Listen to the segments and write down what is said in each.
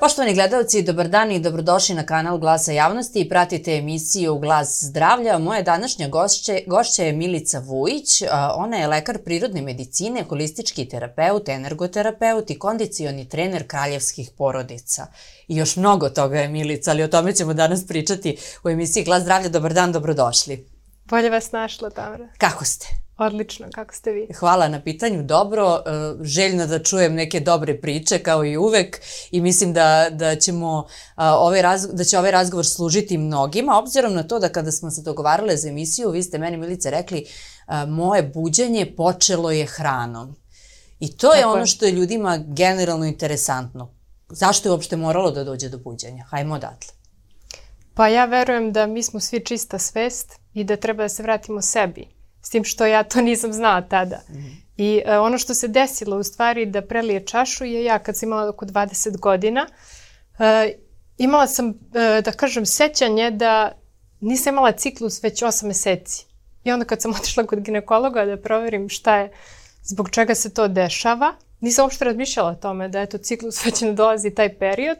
Poštovani gledalci, dobar dan i dobrodošli na kanal Glasa javnosti i pratite emisiju Glas zdravlja. Moja današnja gošće, gošća je Milica Vujić. Ona je lekar prirodne medicine, holistički terapeut, energoterapeut i kondicioni trener kraljevskih porodica. I još mnogo toga je Milica, ali o tome ćemo danas pričati u emisiji Glas zdravlja. Dobar dan, dobrodošli. Bolje vas našla, Tamara. Kako ste? Odlično, kako ste vi? Hvala na pitanju, dobro, e, željno da čujem neke dobre priče kao i uvek i mislim da, da, ćemo, ovaj raz, da će ovaj razgovor služiti mnogima, obzirom na to da kada smo se dogovarale za emisiju, vi ste meni, Milice, rekli moje buđenje počelo je hranom. I to je Tako ono što je ljudima generalno interesantno. Zašto je uopšte moralo da dođe do buđenja? Hajmo odatle. Pa ja verujem da mi smo svi čista svest i da treba da se vratimo sebi S tim što ja to nisam znala tada. Mm -hmm. I uh, ono što se desilo u stvari da prelije čašu je ja kad sam imala oko 20 godina, uh, imala sam, uh, da kažem, sećanje da nisam imala ciklus već 8 meseci. I onda kad sam otišla kod ginekologa da proverim šta je, zbog čega se to dešava, nisam uopšte razmišljala o tome da eto ciklus već ne dolazi taj period.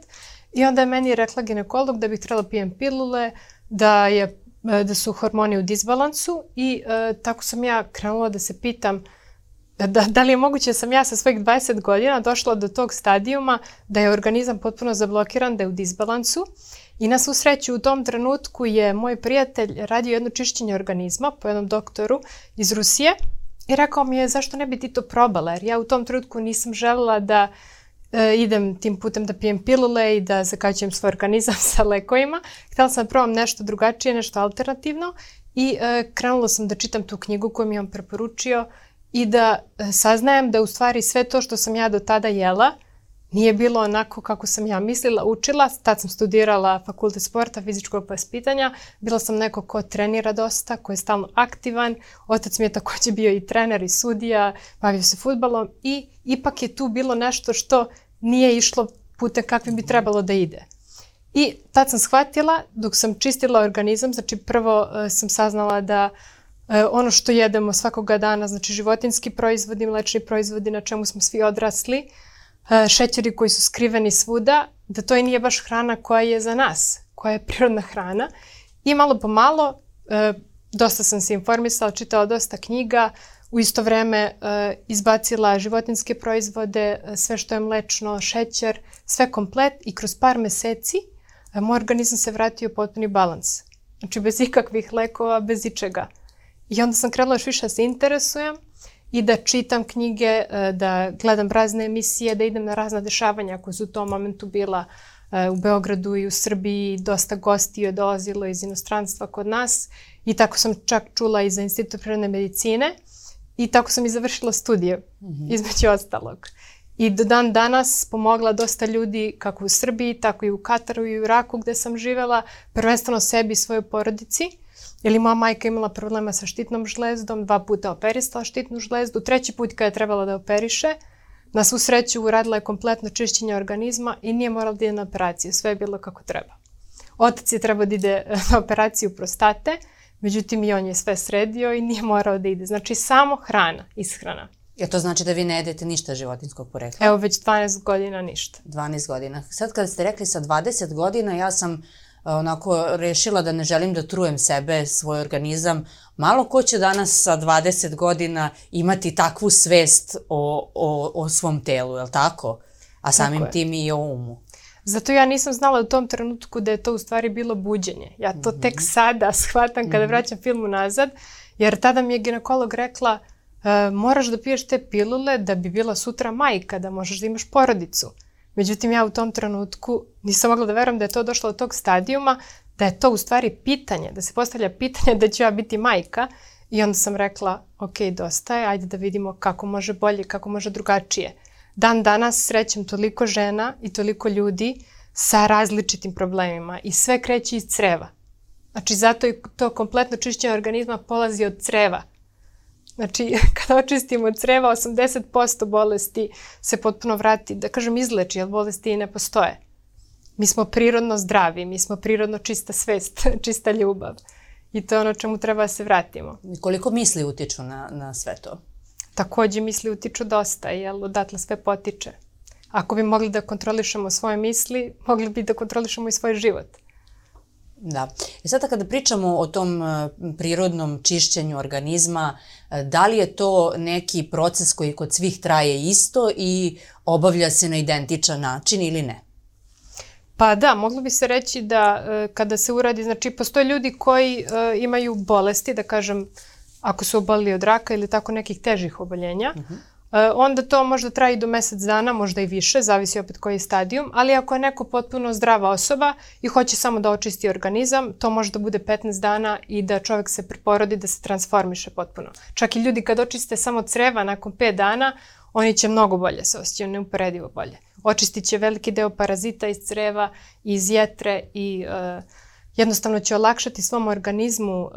I onda je meni rekla ginekolog da bih trebala da pijem pilule, da je da su hormoni u disbalansu i e, tako sam ja krenula da se pitam da, da li je moguće da sam ja sa svojih 20 godina došla do tog stadijuma da je organizam potpuno zablokiran, da je u disbalansu? I na svu sreću u tom trenutku je moj prijatelj radio jedno čišćenje organizma po jednom doktoru iz Rusije i rekao mi je zašto ne bi ti to probala? Jer ja u tom trenutku nisam želela da uh, e, idem tim putem da pijem pilule i da zakaćujem svoj organizam sa lekovima. Htela sam da probam nešto drugačije, nešto alternativno i e, krenula sam da čitam tu knjigu koju mi je on preporučio i da e, saznajem da u stvari sve to što sam ja do tada jela nije bilo onako kako sam ja mislila, učila. Tad sam studirala fakultet sporta, fizičkog vaspitanja. Bila sam neko ko trenira dosta, ko je stalno aktivan. Otac mi je takođe bio i trener i sudija, bavio se futbalom i ipak je tu bilo nešto što nije išlo putem kakvim bi trebalo da ide. I tad sam shvatila, dok sam čistila organizam, znači prvo uh, sam saznala da uh, ono što jedemo svakoga dana, znači životinski proizvodi, mlečni proizvodi na čemu smo svi odrasli, šećeri koji su skriveni svuda, da to i nije baš hrana koja je za nas, koja je prirodna hrana. I malo po malo, dosta sam se informisala, čitala dosta knjiga, u isto vreme e, izbacila životinske proizvode, e, sve što je mlečno, šećer, sve komplet i kroz par meseci e, moj organizam se vratio u potpuni balans. Znači bez ikakvih lekova, bez ičega. I onda sam krenula još više da se interesujem i da čitam knjige, da gledam razne emisije, da idem na razna dešavanja koje su u tom momentu bila u Beogradu i u Srbiji. Dosta gosti je dolazilo iz inostranstva kod nas i tako sam čak čula i za Institut prirodne medicine I tako sam i završila studije, mm -hmm. između ostalog. I do dan danas pomogla dosta ljudi kako u Srbiji, tako i u Kataru i u Iraku gde sam živela, prvenstveno sebi i svojoj porodici. Jer moja majka imala problema sa štitnom žlezdom, dva puta operisala štitnu žlezdu, treći put kada je trebala da operiše, na svu sreću uradila je kompletno čišćenje organizma i nije morala da ide na operaciju, sve je bilo kako treba. Otac je trebao da ide na operaciju prostate, Međutim, i on je sve sredio i nije morao da ide. Znači, samo hrana, ishrana. Ja to znači da vi ne jedete ništa životinskog porekla? Evo, već 12 godina ništa. 12 godina. Sad kada ste rekli sa 20 godina, ja sam onako rešila da ne želim da trujem sebe, svoj organizam. Malo ko će danas sa 20 godina imati takvu svest o, o, o svom telu, je li tako? A samim tako tim i o umu. Zato ja nisam znala u tom trenutku da je to u stvari bilo buđenje. Ja to mm -hmm. tek sada shvatam kada mm -hmm. vraćam film unazad, jer tada mi je ginekolog rekla e, moraš da piješ te pilule da bi bila sutra majka, da možeš da imaš porodicu. Međutim, ja u tom trenutku nisam mogla da verujem da je to došlo od tog stadijuma, da je to u stvari pitanje, da se postavlja pitanje da ću ja biti majka i onda sam rekla, ok, dosta je, ajde da vidimo kako može bolje, kako može drugačije dan danas srećem toliko žena i toliko ljudi sa različitim problemima i sve kreće iz creva. Znači, zato i to kompletno čišćenje organizma polazi od creva. Znači, kada očistimo creva, 80% bolesti se potpuno vrati, da kažem izleči, jer bolesti i ne postoje. Mi smo prirodno zdravi, mi smo prirodno čista svest, čista ljubav. I to je ono čemu treba da se vratimo. I koliko misli utiču na, na sve to? takođe misli utiču dosta, jel odatle sve potiče. Ako bi mogli da kontrolišemo svoje misli, mogli bi da kontrolišemo i svoj život. Da. I sada kada pričamo o tom e, prirodnom čišćenju organizma, e, da li je to neki proces koji kod svih traje isto i obavlja se na identičan način ili ne? Pa da, moglo bi se reći da e, kada se uradi, znači postoje ljudi koji imaju bolesti, da kažem, ako su obolili od raka ili tako nekih težih oboljenja, uh mhm. -huh E, onda to možda traje i do mesec dana, možda i više, zavisi opet koji je stadijum, ali ako je neko potpuno zdrava osoba i hoće samo da očisti organizam, to može da bude 15 dana i da čovjek se preporodi, da se transformiše potpuno. Čak i ljudi kad očiste samo creva nakon 5 dana, oni će mnogo bolje se osjećaju, neuporedivo bolje. Očistit će veliki deo parazita iz creva, iz jetre i uh, jednostavno će olakšati svom organizmu uh,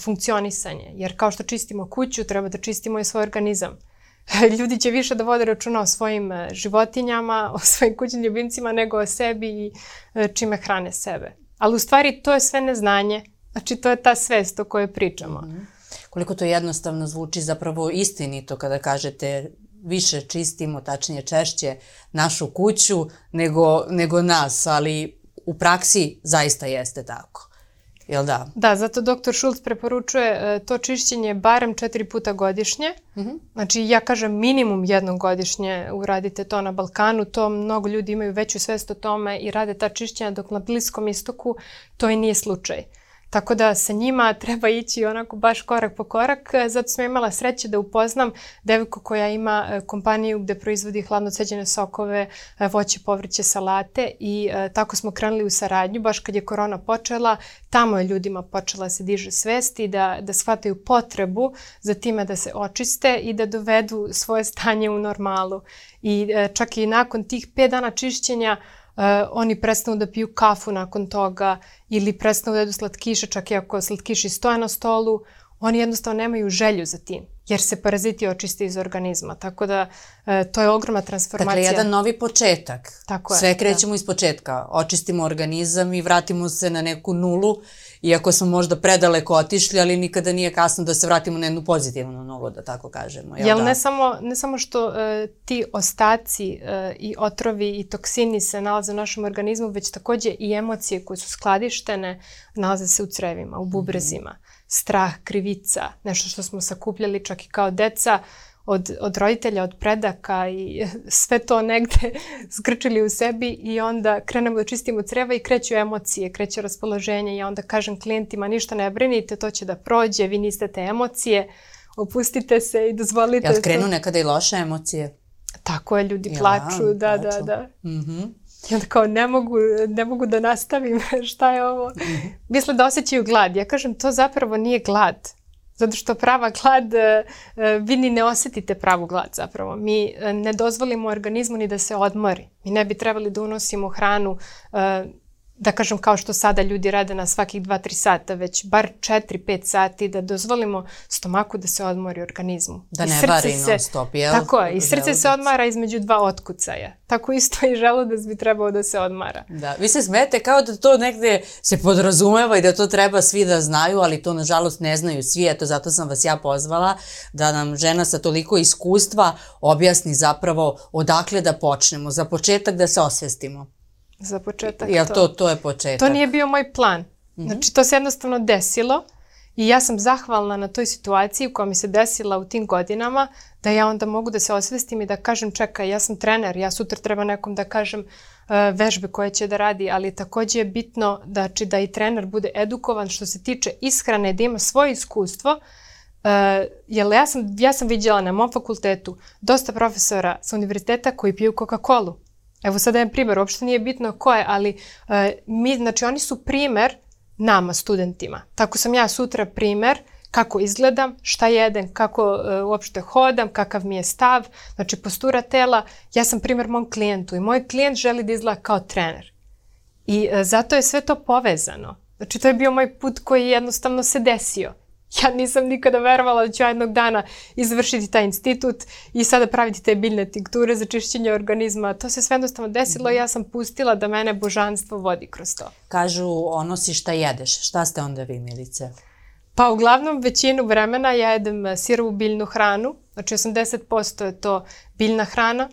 funkcionisanje. Jer kao što čistimo kuću, treba da čistimo i svoj organizam. ljudi će više da vode računa o svojim e, životinjama, o svojim kućnim ljubimcima nego o sebi i e, čime hrane sebe. Ali u stvari to je sve neznanje. Znači to je ta svest o kojoj pričamo. Mm -hmm. Koliko to jednostavno zvuči zapravo istinito kada kažete više čistimo, tačnije češće, našu kuću nego, nego nas, ali u praksi zaista jeste tako. Jel da? Da, zato doktor Šulc preporučuje e, to čišćenje barem četiri puta godišnje. Mm -hmm. Znači, ja kažem minimum jednom godišnje uradite to na Balkanu. To mnogo ljudi imaju veću svest o tome i rade ta čišćenja, dok na Bliskom istoku to i nije slučaj. Tako da sa njima treba ići onako baš korak po korak. Zato sam imala sreće da upoznam devojku koja ima e, kompaniju gde proizvodi hladno ceđene sokove, e, voće, povrće, salate i e, tako smo krenuli u saradnju. Baš kad je korona počela, tamo je ljudima počela se diže svest i da, da shvataju potrebu za time da se očiste i da dovedu svoje stanje u normalu. I čak i nakon tih 5 dana čišćenja Uh, oni prestanu da piju kafu nakon toga ili prestanu da jedu slatkiše, čak i ako slatkiši stoje na stolu, oni jednostavno nemaju želju za tim, jer se paraziti očiste iz organizma. Tako da e, to je ogromna transformacija. Dakle, jedan novi početak. Tako je. Sve krećemo da. iz početka. Očistimo organizam i vratimo se na neku nulu iako smo možda predaleko otišli, ali nikada nije kasno da se vratimo na jednu pozitivnu nulu, da tako kažemo. Jel, jel da? ne, samo, ne samo što uh, ti ostaci uh, i otrovi i toksini se nalaze u našem organizmu, već takođe i emocije koje su skladištene nalaze se u crevima, u bubrezima. Mm -hmm. Strah, krivica, nešto što smo sakupljali čak i kao deca, od, od roditelja, od predaka i sve to negde zgrčili u sebi i onda krenemo da čistimo creva i kreću emocije, kreće raspoloženje i onda kažem klijentima ništa ne brinite, to će da prođe, vi niste te emocije, opustite se i dozvolite. Jel krenu to... nekada i loše emocije? Tako je, ljudi ja, plaču, da, da plaču. da, da. Mm -hmm. I onda kao ne mogu, ne mogu da nastavim, šta je ovo? Mm -hmm. Misle da osjećaju glad. Ja kažem, to zapravo nije glad Zato što prava glad, e, e, vi ni ne osetite pravu glad zapravo. Mi e, ne dozvolimo organizmu ni da se odmori. Mi ne bi trebali da unosimo hranu da kažem kao što sada ljudi rade na svakih 2-3 sata, već bar 4-5 sati da dozvolimo stomaku da se odmori organizmu. Da ne vari non stop, jel? Tako je, i srce želudac. se odmara između dva otkucaja. Tako isto i želudac bi trebao da se odmara. Da, vi se smete kao da to negde se podrazumeva i da to treba svi da znaju, ali to nažalost ne znaju svi, eto zato sam vas ja pozvala da nam žena sa toliko iskustva objasni zapravo odakle da počnemo, za početak da se osvestimo. Za početak Jel to. to, to je početak? To nije bio moj plan. Mm -hmm. Znači, to se jednostavno desilo i ja sam zahvalna na toj situaciji koja mi se desila u tim godinama, da ja onda mogu da se osvestim i da kažem čekaj, ja sam trener, ja sutra treba nekom da kažem uh, vežbe koje će da radi, ali takođe je bitno da, či, da i trener bude edukovan što se tiče ishrane, da ima svoje iskustvo, Uh, jer ja sam, ja sam vidjela na mom fakultetu dosta profesora sa univerziteta koji piju Coca-Cola. Evo sada je primjer, uopšte nije bitno ko je, ali uh, mi, znači oni su primer nama, studentima. Tako sam ja sutra primer kako izgledam, šta jedem, kako uh, uopšte hodam, kakav mi je stav, znači postura tela. Ja sam primer mom klijentu i moj klijent želi da izgleda kao trener. I uh, zato je sve to povezano. Znači to je bio moj put koji jednostavno se desio. Ja nisam nikada verovala da ću jednog dana izvršiti taj institut i sada praviti te biljne tinkture za čišćenje organizma. To se sve jednostavno desilo i ja sam pustila da mene božanstvo vodi kroz to. Kažu, ono si šta jedeš. Šta ste onda vi, Milice? Pa uglavnom većinu vremena ja jedem sirovu biljnu hranu. Znači 80% je to biljna hrana.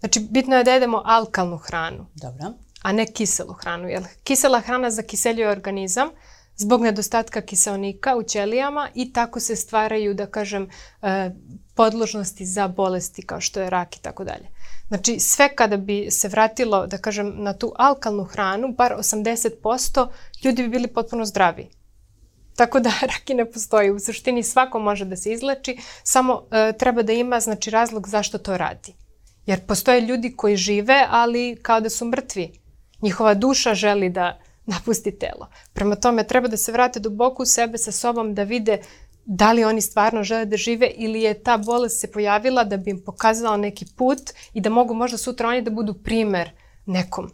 Znači, bitno je da jedemo alkalnu hranu, Dobro. a ne kiselu hranu. Jer kisela hrana zakiseljuje organizam zbog nedostatka kiselnika u ćelijama i tako se stvaraju, da kažem, e, podložnosti za bolesti kao što je rak i tako dalje. Znači, sve kada bi se vratilo, da kažem, na tu alkalnu hranu, bar 80%, ljudi bi bili potpuno zdravi. Tako da rak i ne postoji. U suštini svako može da se izleči, samo e, treba da ima znači, razlog zašto to radi. Jer postoje ljudi koji žive, ali kao da su mrtvi. Njihova duša želi da napusti telo. Prema tome, treba da se vrate duboko u sebe sa sobom, da vide da li oni stvarno žele da žive ili je ta bolest se pojavila da bi im pokazala neki put i da mogu možda sutra oni da budu primer nekom.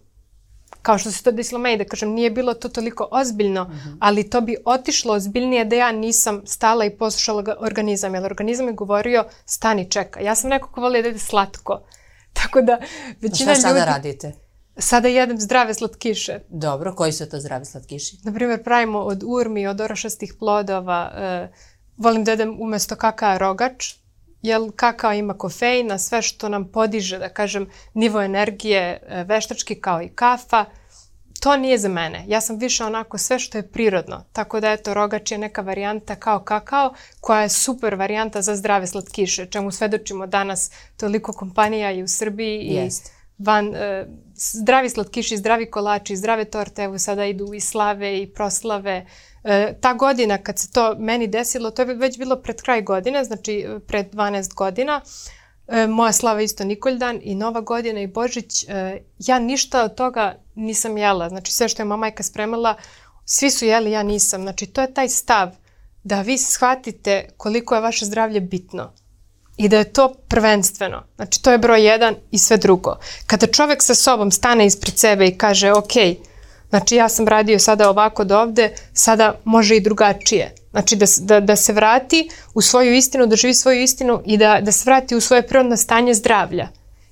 Kao što se to desilo meni, da kažem, nije bilo to toliko ozbiljno, mm -hmm. ali to bi otišlo ozbiljnije da ja nisam stala i poslušala ga organizam, jer organizam je govorio stani, čeka. Ja sam neko ko voli da ide slatko. Tako da većina Šta sada ljudi... radite? Sada jedem zdrave slatkiše. Dobro, koji su to zdravi slatkiši? Naprimjer, pravimo od urmi, od orašastih plodova. E, volim da jedem umesto kakao rogač, jer kakao ima kofeina, sve što nam podiže, da kažem, nivo energije e, veštački kao i kafa. To nije za mene. Ja sam više onako sve što je prirodno. Tako da eto, rogač je neka varijanta kao kakao koja je super varijanta za zdrave slatkiše, čemu svedočimo danas toliko kompanija i u Srbiji i Jest. Van e, zdravi slatkiši, zdravi kolači, zdrave torte, evo sada idu i slave i proslave. E, ta godina kad se to meni desilo, to je već bilo pred kraj godine, znači pred 12 godina, e, moja slava isto Nikoljdan i Nova godina i Božić, e, ja ništa od toga nisam jela. Znači sve što je mama majka spremala, svi su jeli, ja nisam. Znači to je taj stav da vi shvatite koliko je vaše zdravlje bitno i da je to prvenstveno. Znači, to je broj jedan i sve drugo. Kada čovek sa sobom stane ispred sebe i kaže, ok, znači ja sam radio sada ovako do ovde, sada može i drugačije. Znači, da, da, da se vrati u svoju istinu, da živi svoju istinu i da, da se vrati u svoje prirodno stanje zdravlja.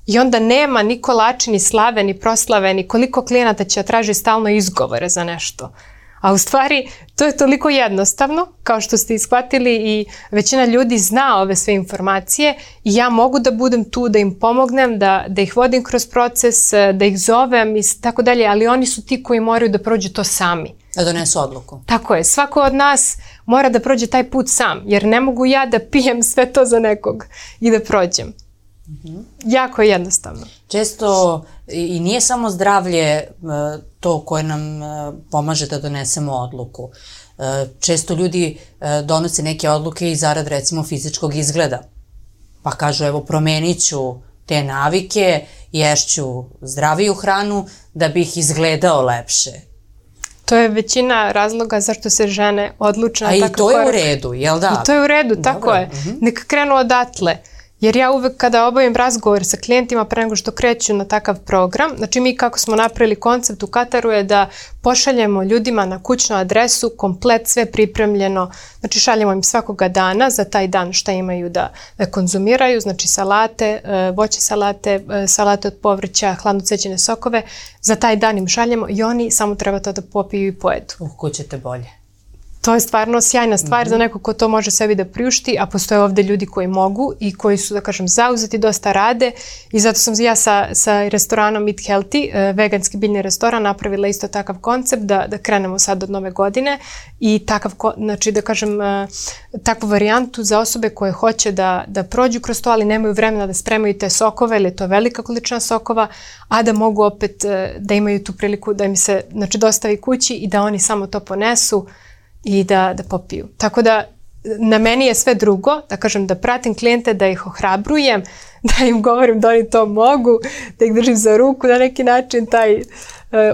I onda nema ni kolači, ni slave, ni proslave, ni koliko klijenata će traži stalno izgovore za nešto. A u stvari to je toliko jednostavno, kao što ste iskvatili i većina ljudi zna ove sve informacije i ja mogu da budem tu da im pomognem, da, da ih vodim kroz proces, da ih zovem i tako dalje, ali oni su ti koji moraju da prođu to sami. Da donesu odluku. Tako je, svako od nas mora da prođe taj put sam, jer ne mogu ja da pijem sve to za nekog i da prođem. Jako je jednostavno. Često i nije samo zdravlje e, to koje nam e, pomaže da donesemo odluku. E, često ljudi donose neke odluke i zarad recimo fizičkog izgleda. Pa kažu evo promenit ću te navike, ješću zdraviju hranu da bih izgledao lepše. To je većina razloga zašto se žene korak. A i to je u redu, jel da? I to je u redu, tako Dobro. je. Uh -huh. Neka krenu odatle. Jer ja uvek kada obavim razgovor sa klijentima pre nego što kreću na takav program, znači mi kako smo napravili koncept u Kataru je da pošaljemo ljudima na kućnu adresu komplet sve pripremljeno, znači šaljemo im svakoga dana za taj dan šta imaju da, da konzumiraju, znači salate, e, voće salate, e, salate od povrća, hladno cećene sokove, za taj dan im šaljemo i oni samo treba to da popiju i pojedu. Uh, kućete bolje to je stvarno sjajna stvar mm -hmm. za neko ko to može sebi da priušti, a postoje ovde ljudi koji mogu i koji su, da kažem, zauzeti, dosta rade i zato sam ja sa, sa restoranom Eat Healthy, veganski biljni restoran, napravila isto takav koncept da, da krenemo sad od nove godine i takav, znači da kažem, takvu varijantu za osobe koje hoće da, da prođu kroz to, ali nemaju vremena da spremaju te sokove ili je to velika količina sokova, a da mogu opet da imaju tu priliku da im se znači, dostavi kući i da oni samo to ponesu i da, da popiju. Tako da na meni je sve drugo, da kažem da pratim klijente, da ih ohrabrujem, da im govorim da oni to mogu, da ih držim za ruku na neki način, taj uh,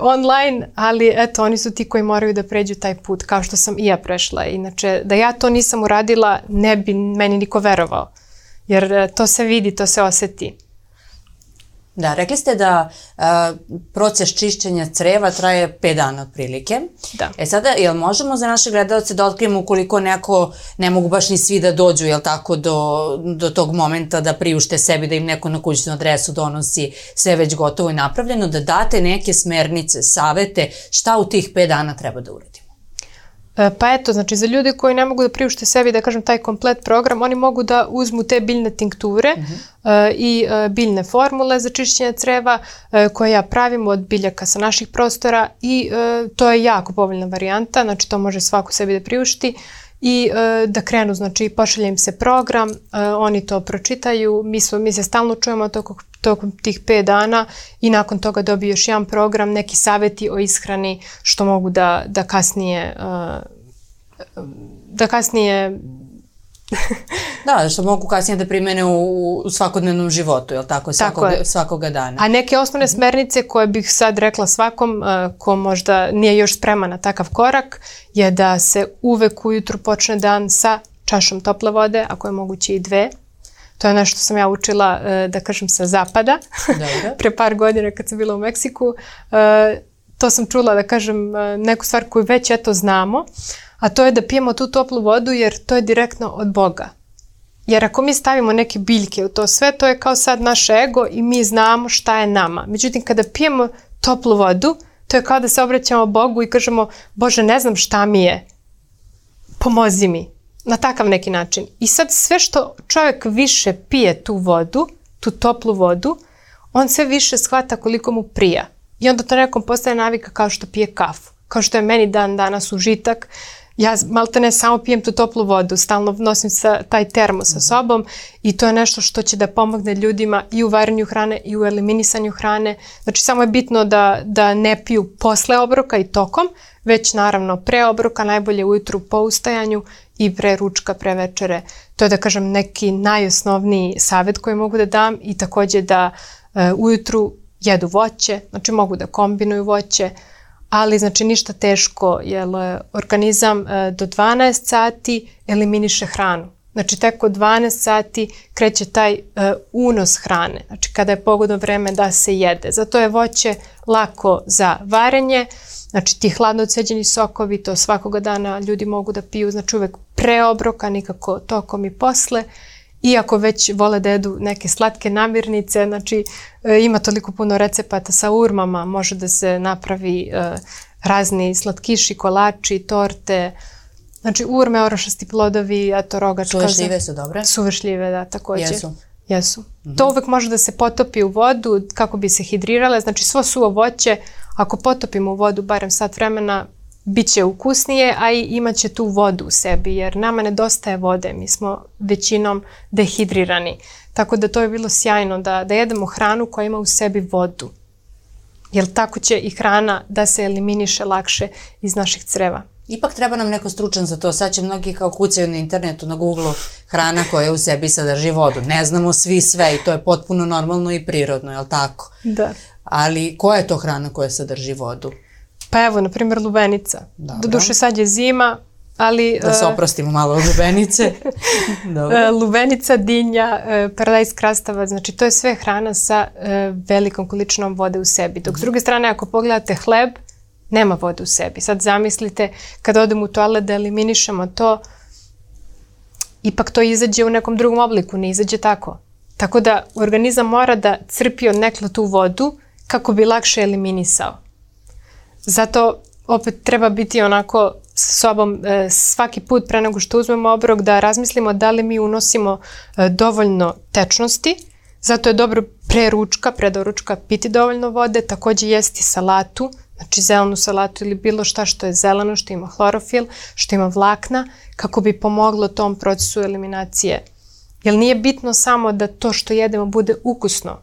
online, ali eto, oni su ti koji moraju da pređu taj put, kao što sam i ja prešla. Inače, da ja to nisam uradila, ne bi meni niko verovao, jer uh, to se vidi, to se oseti. Da, rekli ste da a, proces čišćenja creva traje 5 dana otprilike. Da. E sada, jel možemo za naše gledalce da otkrijemo ukoliko neko, ne mogu baš ni svi da dođu, jel tako, do, do tog momenta da priušte sebi, da im neko na kućnu adresu donosi sve već gotovo i napravljeno, da date neke smernice, savete, šta u tih 5 dana treba da uradimo? E, Pa eto, znači za ljude koji ne mogu da priušte sebi, da kažem, taj komplet program, oni mogu da uzmu te biljne tinkture e, i e, biljne formule za čišćenje creva e, koje ja pravim od biljaka sa naših prostora i e, to je jako povoljna varijanta, znači to može svako sebi da priušti i e, da krenu, znači pošalje im se program, e, oni to pročitaju, mi, smo, mi se stalno čujemo tokom, tokom tih 5 dana i nakon toga dobiju još jedan program, neki saveti o ishrani što mogu da, da kasnije e, da kasnije Da, što mogu kasnije da primene u, u svakodnevnom životu, je li tako? Svakoga, je. svakoga dana. A neke osnovne smernice koje bih sad rekla svakom uh, ko možda nije još spreman na takav korak je da se uvek ujutru počne dan sa čašom tople vode, ako je moguće i dve. To je nešto sam ja učila, uh, da kažem, sa zapada. Dobro. Pre par godina kad sam bila u Meksiku. To sam čula, da kažem, uh, neku stvar koju već eto znamo, a to je da pijemo tu toplu vodu jer to je direktno od Boga. Jer ako mi stavimo neke biljke u to sve, to je kao sad naš ego i mi znamo šta je nama. Međutim, kada pijemo toplu vodu, to je kao da se obraćamo Bogu i kažemo, Bože, ne znam šta mi je, pomozi mi. Na takav neki način. I sad sve što čovjek više pije tu vodu, tu toplu vodu, on sve više shvata koliko mu prija. I onda to nekom postaje navika kao što pije kafu. Kao što je meni dan danas užitak. Ja malte ne samo pijem tu toplu vodu, stalno nosim sa, taj termo sa sobom i to je nešto što će da pomogne ljudima i u varenju hrane i u eliminisanju hrane. Znači samo je bitno da, da ne piju posle obroka i tokom, već naravno pre obroka, najbolje ujutru po ustajanju i pre ručka, pre večere. To je da kažem neki najosnovniji savjet koji mogu da dam i takođe da e, ujutru jedu voće, znači mogu da kombinuju voće, ali znači ništa teško, jer organizam e, do 12 sati eliminiše hranu. Znači tek od 12 sati kreće taj uh, unos hrane, znači kada je pogodno vreme da se jede. Zato je voće lako za varenje, znači ti hladno odseđeni sokovi, to svakoga dana ljudi mogu da piju, znači uvek pre obroka, nikako tokom i posle. Iako već vole da jedu neke slatke namirnice, znači e, ima toliko puno recepata sa urmama, može da se napravi e, razni slatkiši, kolači, torte, Znači urme, orašasti plodovi, eto rogačka. Suvešljive su dobre? Suvešljive, da, takođe. Jesu. Jesu. Mm -hmm. To uvek može da se potopi u vodu kako bi se hidrirale. Znači svo suvo voće, ako potopimo u vodu barem sat vremena, bit će ukusnije, a i imaće tu vodu u sebi, jer nama nedostaje vode, mi smo većinom dehidrirani. Tako da to je bilo sjajno da, da jedemo hranu koja ima u sebi vodu. Jer tako će i hrana da se eliminiše lakše iz naših creva. Ipak treba nam neko stručan za to. Sad će mnogi kao kucaju na internetu, na Google hrana koja u sebi sadrži vodu. Ne znamo svi sve i to je potpuno normalno i prirodno, je li tako? Da. Ali koja je to hrana koja sadrži vodu? Pa evo, na primjer, lubenica. Dobro. Doduše sad je zima, ali... Da se e, oprostimo malo od lubenice. Dobro. e, lubenica, dinja, e, paradajz krastava, znači to je sve hrana sa velikom količinom vode u sebi. Dok s druge strane, ako pogledate hleb, nema vode u sebi. Sad zamislite, kad odemo u toalet da eliminišemo to, ipak to izađe u nekom drugom obliku, ne izađe tako. Tako da organizam mora da crpi od nekla tu vodu kako bi lakše eliminisao. Zato opet treba biti onako sa sobom e, svaki put pre nego što uzmemo obrok da razmislimo da li mi unosimo e, dovoljno tečnosti. Zato je dobro pre ručka, pre doručka piti dovoljno vode, takođe jesti salatu, znači zelenu salatu ili bilo šta što je zeleno, što ima hlorofil, što ima vlakna, kako bi pomoglo tom procesu eliminacije. Jer nije bitno samo da to što jedemo bude ukusno,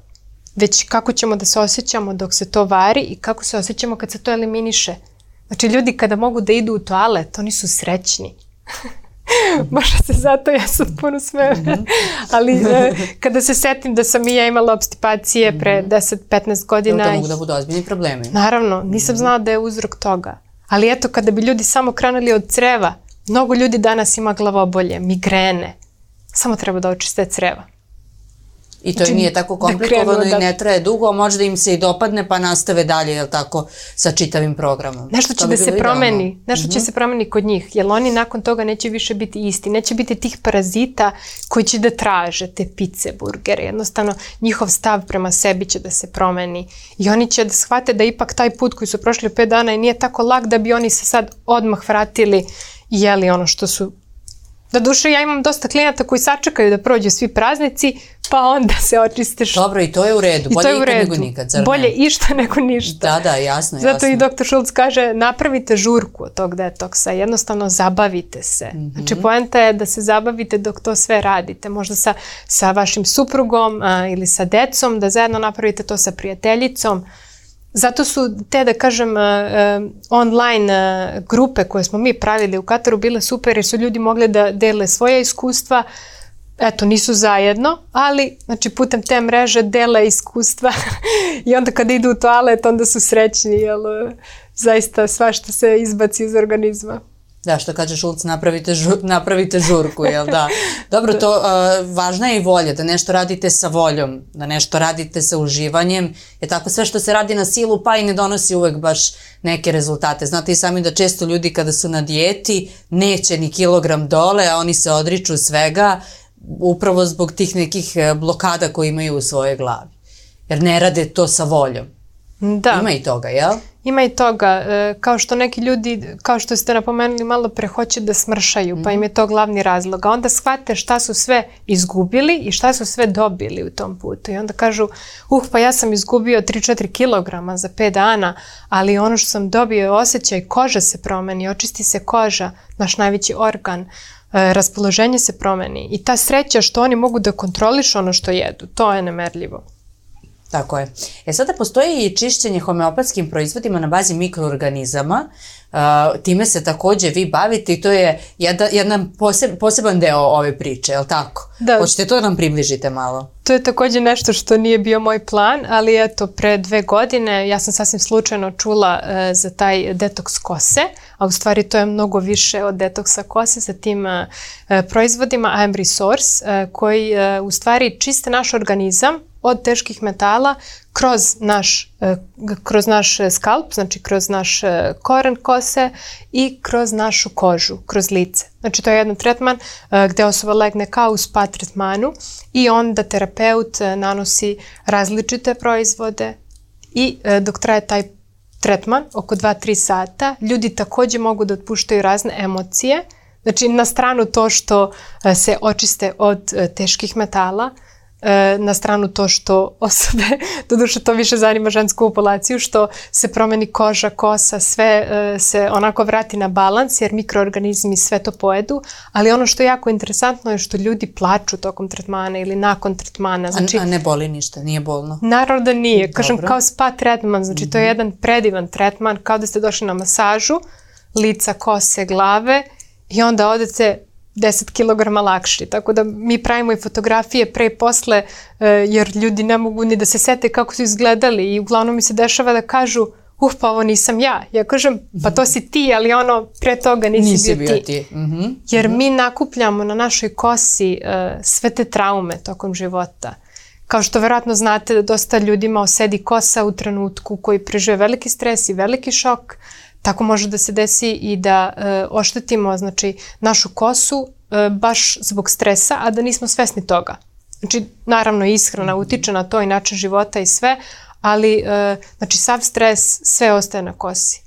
već kako ćemo da se osjećamo dok se to vari i kako se osjećamo kad se to eliminiše. Znači ljudi kada mogu da idu u toalet, oni su srećni. Možda se zato ja sad puno smijem. Ali e, kada se setim da sam i ja imala obstipacije pre 10-15 godina. To mogu da budu ozbiljni problemi. Naravno, nisam znala da je uzrok toga. Ali eto, kada bi ljudi samo krenuli od creva, mnogo ljudi danas ima glavobolje, migrene. Samo treba da očiste creva. I to znači, nije tako komplikovano da i ne traje dugo, a možda im se i dopadne pa nastave dalje, jel tako, sa čitavim programom. Nešto će da se promeni, idealno. nešto mm -hmm. će mhm. se promeni kod njih, jer oni nakon toga neće više biti isti, neće biti tih parazita koji će da traže te pice, burgere, jednostavno njihov stav prema sebi će da se promeni i oni će da shvate da ipak taj put koji su prošli 5 dana i nije tako lag da bi oni se sad odmah vratili i jeli ono što su Da duše ja imam dosta klijenata koji sačekaju da prođu svi praznici, pa onda se očiste što... Dobro, i to je u redu. Bolje je u redu. nego nikad, zar Bolje ne? išta nego ništa. Da, da, jasno, Zato jasno. i doktor Šulc kaže, napravite žurku od tog detoksa, jednostavno zabavite se. Mm -hmm. Znači, poenta je da se zabavite dok to sve radite. Možda sa, sa vašim suprugom a, ili sa decom, da zajedno napravite to sa prijateljicom. Zato su te, da kažem, uh, online uh, grupe koje smo mi pravili u Kataru bile super jer su ljudi mogli da dele svoje iskustva. Eto, nisu zajedno, ali znači, putem te mreže dele iskustva i onda kada idu u toalet onda su srećni, jer zaista svašta se izbaci iz organizma. Da, što kaže Šulc, napravite, žur, napravite žurku, jel da? Dobro, to uh, važna je i volja, da nešto radite sa voljom, da nešto radite sa uživanjem, je tako sve što se radi na silu pa i ne donosi uvek baš neke rezultate. Znate i sami da često ljudi kada su na dijeti neće ni kilogram dole, a oni se odriču svega upravo zbog tih nekih e, blokada koje imaju u svojoj glavi. Jer ne rade to sa voljom. Da. Ima i toga, jel? Ima i toga, e, kao što neki ljudi, kao što ste napomenuli malo pre, hoće da smršaju, pa im je to glavni razlog. A onda shvate šta su sve izgubili i šta su sve dobili u tom putu. I onda kažu, uh, pa ja sam izgubio 3-4 kilograma za 5 dana, ali ono što sam dobio je osjećaj, koža se promeni, očisti se koža, naš najveći organ, e, raspoloženje se promeni. I ta sreća što oni mogu da kontrolišu ono što jedu, to je nemerljivo. Tako je. E sada postoji i čišćenje homeopatskim proizvodima na bazi mikroorganizama. Uh, time se takođe vi bavite i to je jedan, jedan poseb, poseban deo ove priče, je li tako? Da. Hoćete to da nam približite malo? To je takođe nešto što nije bio moj plan, ali eto, pre dve godine ja sam sasvim slučajno čula uh, za taj detoks kose, a u stvari to je mnogo više od detoksa kose sa tim uh, proizvodima I am Resource, uh, koji uh, u stvari čiste naš organizam od teških metala kroz naš, e, kroz naš skalp, znači kroz naš e, koren kose i kroz našu kožu, kroz lice. Znači to je jedan tretman e, gde osoba legne kao u spa tretmanu i onda terapeut nanosi različite proizvode i dok traje taj tretman, oko 2-3 sata, ljudi takođe mogu da otpuštaju razne emocije, Znači, na stranu to što se očiste od teških metala, E, na stranu to što osobe, doduše to više zanima žensku populaciju, što se promeni koža, kosa, sve e, se onako vrati na balans jer mikroorganizmi sve to pojedu, ali ono što je jako interesantno je što ljudi plaču tokom tretmana ili nakon tretmana. Znači, a, a ne boli ništa, nije bolno? Naravno da nije, kažem kao spa tretman, znači mm -hmm. to je mhm. jedan predivan tretman, kao da ste došli na masažu, lica, kose, glave i onda odete 10 kg lakši. Tako da mi pravimo i fotografije pre i posle e, jer ljudi ne mogu ni da se sete kako su izgledali i uglavnom mi se dešava da kažu uh, pa ovo nisam ja. Ja kažem, pa to si ti, ali ono, pre toga nisi, nisi bio, bio ti. ti. Mm -hmm. Jer mm -hmm. mi nakupljamo na našoj kosi uh, sve te traume tokom života. Kao što verovatno znate da dosta ljudima osedi kosa u trenutku koji prežive veliki stres i veliki šok, Tako može da se desi i da e, oštetimo znači, našu kosu e, baš zbog stresa, a da nismo svesni toga. Znači, naravno, ishrana utiče na to i način života i sve, ali e, znači, sav stres sve ostaje na kosi.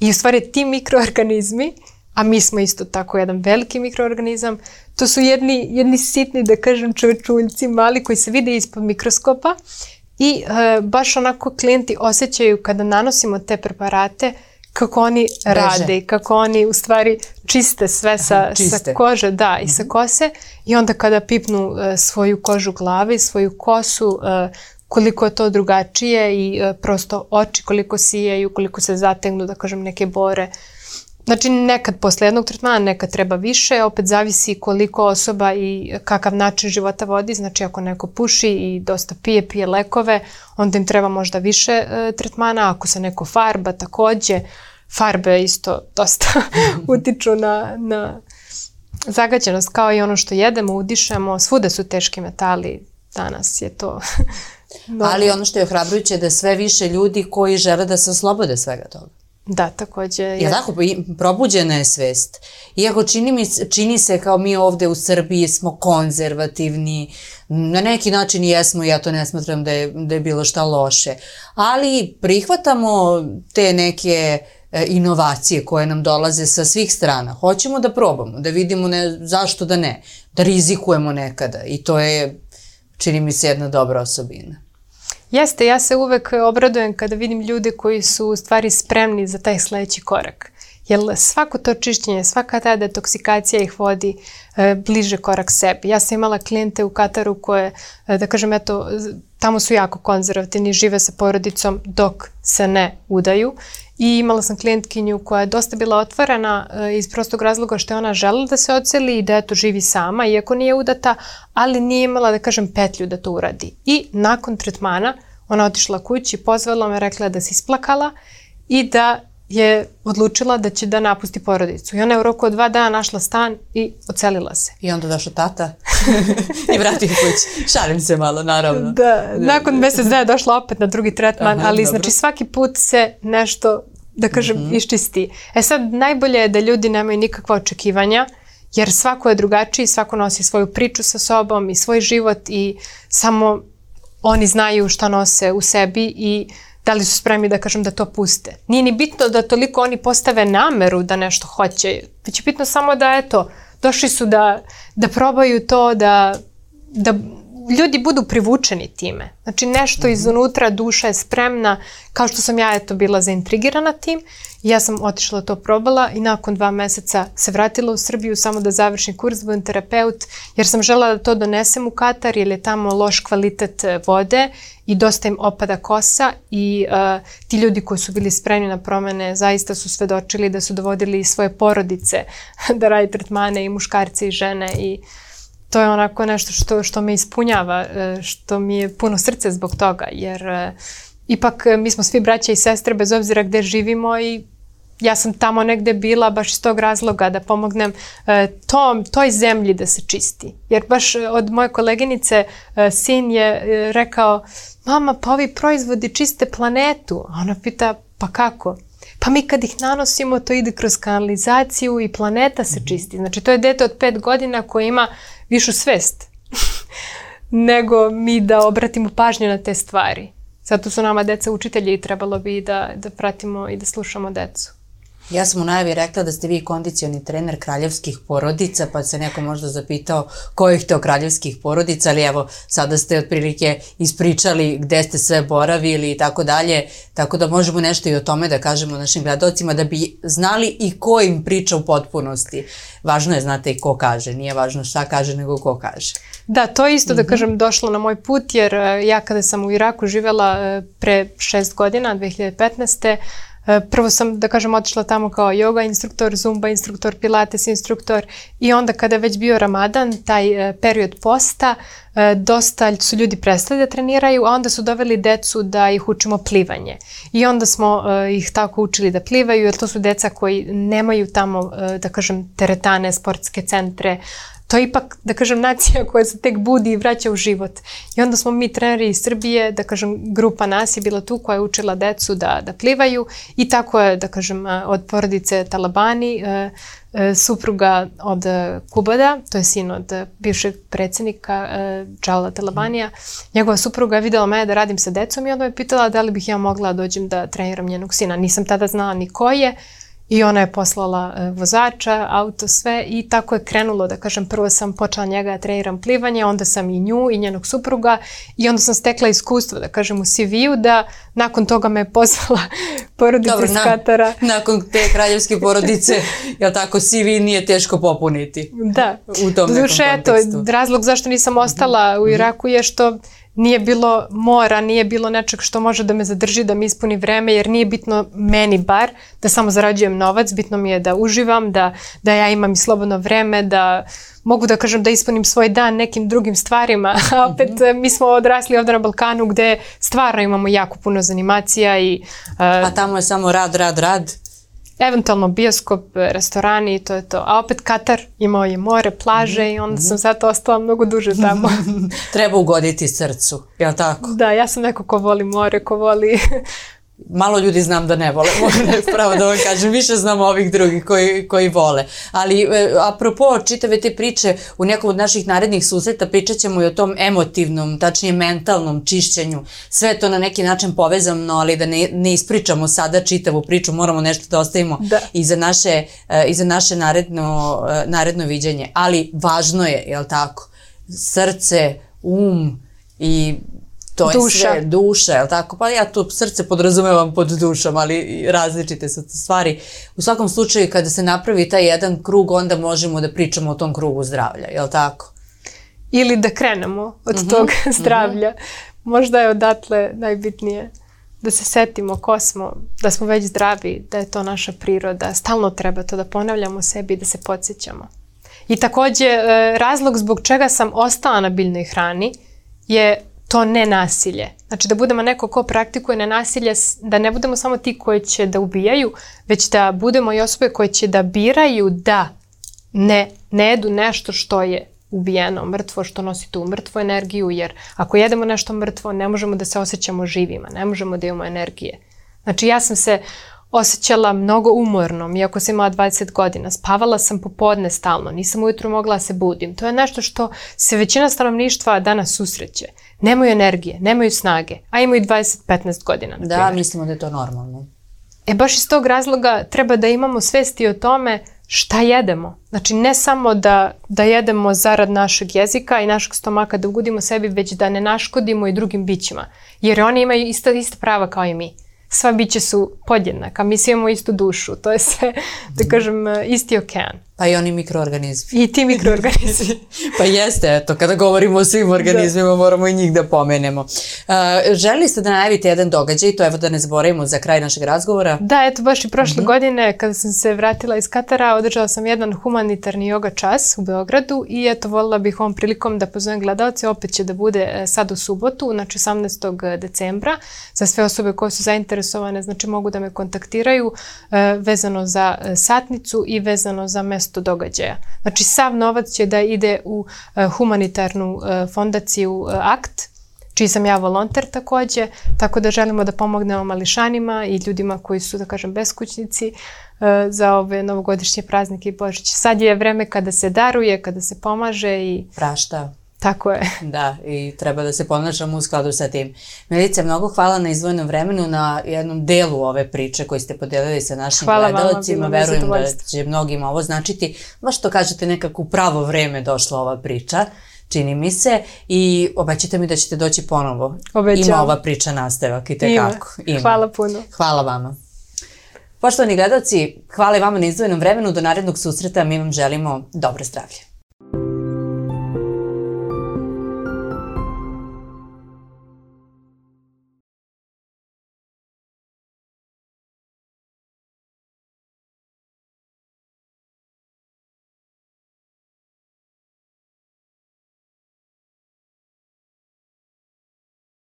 I u stvari ti mikroorganizmi, a mi smo isto tako jedan veliki mikroorganizam, to su jedni, jedni sitni, da kažem, čovečuljci mali koji se vide ispod mikroskopa i e, baš onako klijenti osjećaju kada nanosimo te preparate, kako oni Beže. rade i kako oni u stvari čiste sve sa, čiste. sa kože da, i sa mhm. kose i onda kada pipnu uh, svoju kožu glave i svoju kosu uh, koliko je to drugačije i uh, prosto oči koliko sijaju, koliko se zategnu, da kažem, neke bore. Znači nekad posle jednog tretmana, nekad treba više, opet zavisi koliko osoba i kakav način života vodi, znači ako neko puši i dosta pije, pije lekove, onda im treba možda više e, tretmana, ako se neko farba takođe, farbe isto dosta utiču na, na zagađenost, kao i ono što jedemo, udišemo, svuda su teški metali, danas je to... Ali ono što je ohrabrujuće je da sve više ljudi koji žele da se oslobode svega toga. Da, takođe. Je tako? Probuđena je svest. Iako čini, mi, čini se kao mi ovde u Srbiji smo konzervativni, na neki način jesmo, ja to ne smatram da je, da je bilo šta loše, ali prihvatamo te neke e, inovacije koje nam dolaze sa svih strana. Hoćemo da probamo, da vidimo ne, zašto da ne, da rizikujemo nekada i to je, čini mi se, jedna dobra osobina. Jeste, ja se uvek obradujem kada vidim ljude koji su u stvari spremni za taj sledeći korak. Jer svako to čišćenje, svaka ta detoksikacija ih vodi e, bliže korak sebi. Ja sam imala klijente u Kataru koje, e, da kažem, eto, tamo su jako konzervativni, žive sa porodicom dok se ne udaju. I imala sam klijentkinju koja je dosta bila otvorena e, iz prostog razloga što je ona želela da se oceli i da eto živi sama, iako nije udata, ali nije imala, da kažem, petlju da to uradi. I nakon tretmana ona otišla kući, pozvala me, rekla da se isplakala i da je odlučila da će da napusti porodicu. I ona je u roku od dva dana našla stan i ocelila se. I onda došla tata i vratio kući. Šalim se malo, naravno. Da, nakon mesec dana je došla opet na drugi tretman, Aha, ali dobro. znači svaki put se nešto, da kažem, mm -hmm. iščisti. E sad, najbolje je da ljudi nemaju nikakva očekivanja, jer svako je drugačiji, svako nosi svoju priču sa sobom i svoj život i samo oni znaju šta nose u sebi i da li su spremni da kažem da to puste. Nije ni bitno da toliko oni postave nameru da nešto hoće, već je bitno samo da eto, došli su da, da probaju to, da, da ljudi budu privučeni time. Znači nešto mhm. izunutra duša je spremna, kao što sam ja eto bila zaintrigirana tim. Ja sam otišla to probala i nakon dva meseca se vratila u Srbiju samo da završim kurs, budem terapeut, jer sam žela da to donesem u Katar, jer je tamo loš kvalitet e, vode i dosta im opada kosa i uh, ti ljudi koji su bili spremni na promene zaista su svedočili da su dovodili svoje porodice da radi tretmane i muškarce i žene i uh, to je onako nešto što, što me ispunjava, e, što mi je puno srce zbog toga, jer e, ipak e, mi smo svi braća i sestre bez obzira gde živimo i ja sam tamo negde bila baš iz tog razloga da pomognem tom, toj zemlji da se čisti. Jer baš od moje koleginice sin je rekao, mama pa ovi proizvodi čiste planetu. A ona pita, pa kako? Pa mi kad ih nanosimo to ide kroz kanalizaciju i planeta se mhm. čisti. Znači to je dete od pet godina koje ima višu svest nego mi da obratimo pažnju na te stvari. Zato su nama deca učitelji i trebalo bi da, da pratimo i da slušamo decu. Ja sam u najavi rekla da ste vi kondicioni trener kraljevskih porodica, pa se neko možda zapitao kojih to kraljevskih porodica, ali evo, sada ste otprilike ispričali gde ste sve boravili i tako dalje, tako da možemo nešto i o tome da kažemo našim gledalcima da bi znali i ko im priča u potpunosti. Važno je, znate, i ko kaže, nije važno šta kaže, nego ko kaže. Da, to je isto, mm -hmm. da mhm. kažem, došlo na moj put, jer e, ja kada sam u Iraku živela e, pre šest godina, 2015 E, prvo sam, da kažem, otišla tamo kao yoga instruktor, zumba instruktor, pilates instruktor i onda kada je već bio ramadan, taj e, period posta, e, dosta su ljudi prestali da treniraju, a onda su doveli decu da ih učimo plivanje. I onda smo ih tako učili da plivaju, jer to su deca koji nemaju tamo, da kažem, teretane, sportske centre, to je ipak, da kažem, nacija koja se tek budi i vraća u život. I onda smo mi treneri iz Srbije, da kažem, grupa nas je bila tu koja je učila decu da, da plivaju i tako je, da kažem, od porodice Talabani, e, e, supruga od Kubada, to je sin od bivšeg predsednika e, Džala Talabanija, njegova supruga je videla mene da radim sa decom i onda me pitala da li bih ja mogla da dođem da treniram njenog sina. Nisam tada znala ni ko je, I ona je poslala e, vozača, auto, sve i tako je krenulo, da kažem, prvo sam počela njega da treniram plivanje, onda sam i nju i njenog supruga i onda sam stekla iskustvo, da kažem, u CV-u da nakon toga me je pozvala porodica Dobro, iz Katara. Na, nakon te kraljevske porodice, jel tako, CV nije teško popuniti? Da. U tom Duše, nekom kontekstu. Eto, razlog zašto nisam ostala u Iraku je što nije bilo mora, nije bilo nečeg što može da me zadrži, da mi ispuni vreme, jer nije bitno meni bar da samo zarađujem novac, bitno mi je da uživam, da, da ja imam i slobodno vreme, da mogu da kažem da ispunim svoj dan nekim drugim stvarima, a opet mm -hmm. mi smo odrasli ovde na Balkanu gde stvarno imamo jako puno zanimacija i... Uh, a tamo je samo rad, rad, rad? Eventualno bioskop, restorani i to je to. A opet Katar imao je more, plaže i onda sam sad ostala mnogo duže tamo. Treba ugoditi srcu, je li tako? da, ja sam neko ko voli more, ko voli malo ljudi znam da ne vole, da pravo da vam kažem, više znam ovih drugih koji, koji vole. Ali e, apropo čitave te priče, u nekom od naših narednih susreta pričat ćemo i o tom emotivnom, tačnije mentalnom čišćenju. Sve to na neki način povezano, ali da ne, ne ispričamo sada čitavu priču, moramo nešto da ostavimo da. i za naše, e, i za naše naredno, e, naredno viđenje. Ali važno je, je li tako? Srce, um i to je duša. sve duša, je tako? Pa ja to srce podrazumevam pod dušom, ali različite su stvari. U svakom slučaju, kada se napravi taj jedan krug, onda možemo da pričamo o tom krugu zdravlja, je tako? Ili da krenemo od mhm, -huh, tog zdravlja. Uh -huh. Možda je odatle najbitnije da se setimo ko smo, da smo već zdravi, da je to naša priroda. Stalno treba to da ponavljamo sebi i da se podsjećamo. I takođe, e, razlog zbog čega sam ostala na biljnoj hrani je to nenasilje. Znači da budemo neko ko praktikuje nenasilje, da ne budemo samo ti koji će da ubijaju, već da budemo i osobe koje će da biraju da ne, ne jedu nešto što je ubijeno, mrtvo, što nosi tu mrtvu energiju, jer ako jedemo nešto mrtvo, ne možemo da se osjećamo živima, ne možemo da imamo energije. Znači ja sam se osjećala mnogo umornom, iako sam imala 20 godina. Spavala sam popodne stalno, nisam ujutru mogla da se budim. To je nešto što se većina stanovništva danas susreće. Nemaju energije, nemaju snage, a imaju 20-15 godina. Na da, mislimo da je to normalno. E baš iz tog razloga treba da imamo svesti o tome šta jedemo. Znači ne samo da, da jedemo zarad našeg jezika i našeg stomaka da ugodimo sebi, već da ne naškodimo i drugim bićima. Jer oni imaju ista, ista prava kao i mi sva biće su podjednaka, mi svi imamo istu dušu, to je sve, da kažem, isti okean. Pa i oni mikroorganizmi. I ti mikroorganizmi. pa jeste, eto, kada govorimo o svim organizmima, da. moramo i njih da pomenemo. Uh, želi ste da najavite jedan događaj, to evo da ne zaboravimo za kraj našeg razgovora. Da, eto, baš i prošle uh mhm. -huh. godine, kada sam se vratila iz Katara, održala sam jedan humanitarni yoga čas u Beogradu i eto, volila bih ovom prilikom da pozovem gledalce, opet će da bude e, sad u subotu, znači 18. decembra, za sve osobe koje su zainteresovane, znači mogu da me kontaktiraju uh, vezano za e, satnicu i vezano za mesto mesto događaja. Znači, sav novac će da ide u e, humanitarnu e, fondaciju e, AKT, čiji sam ja volonter takođe, tako da želimo da pomognemo mališanima i ljudima koji su, da kažem, beskućnici za ove novogodišnje praznike i Božić. Sad je vreme kada se daruje, kada se pomaže i... Prašta. Tako je. Da, i treba da se ponašamo u skladu sa tim. Milice, mnogo hvala na izvojnom vremenu, na jednom delu ove priče koji ste podelili sa našim hvala gledalcima. Vama, Verujem da će mnogima ovo značiti. Baš to kažete, nekako u pravo vreme došla ova priča čini mi se i obećate mi da ćete doći ponovo. Obećam. Ima ova priča nastavak i tekako. Ima. Ima. Hvala puno. Hvala vama. Poštovani gledalci, hvala i vama na izdvojenom vremenu. Do narednog susreta mi vam želimo dobro zdravlje.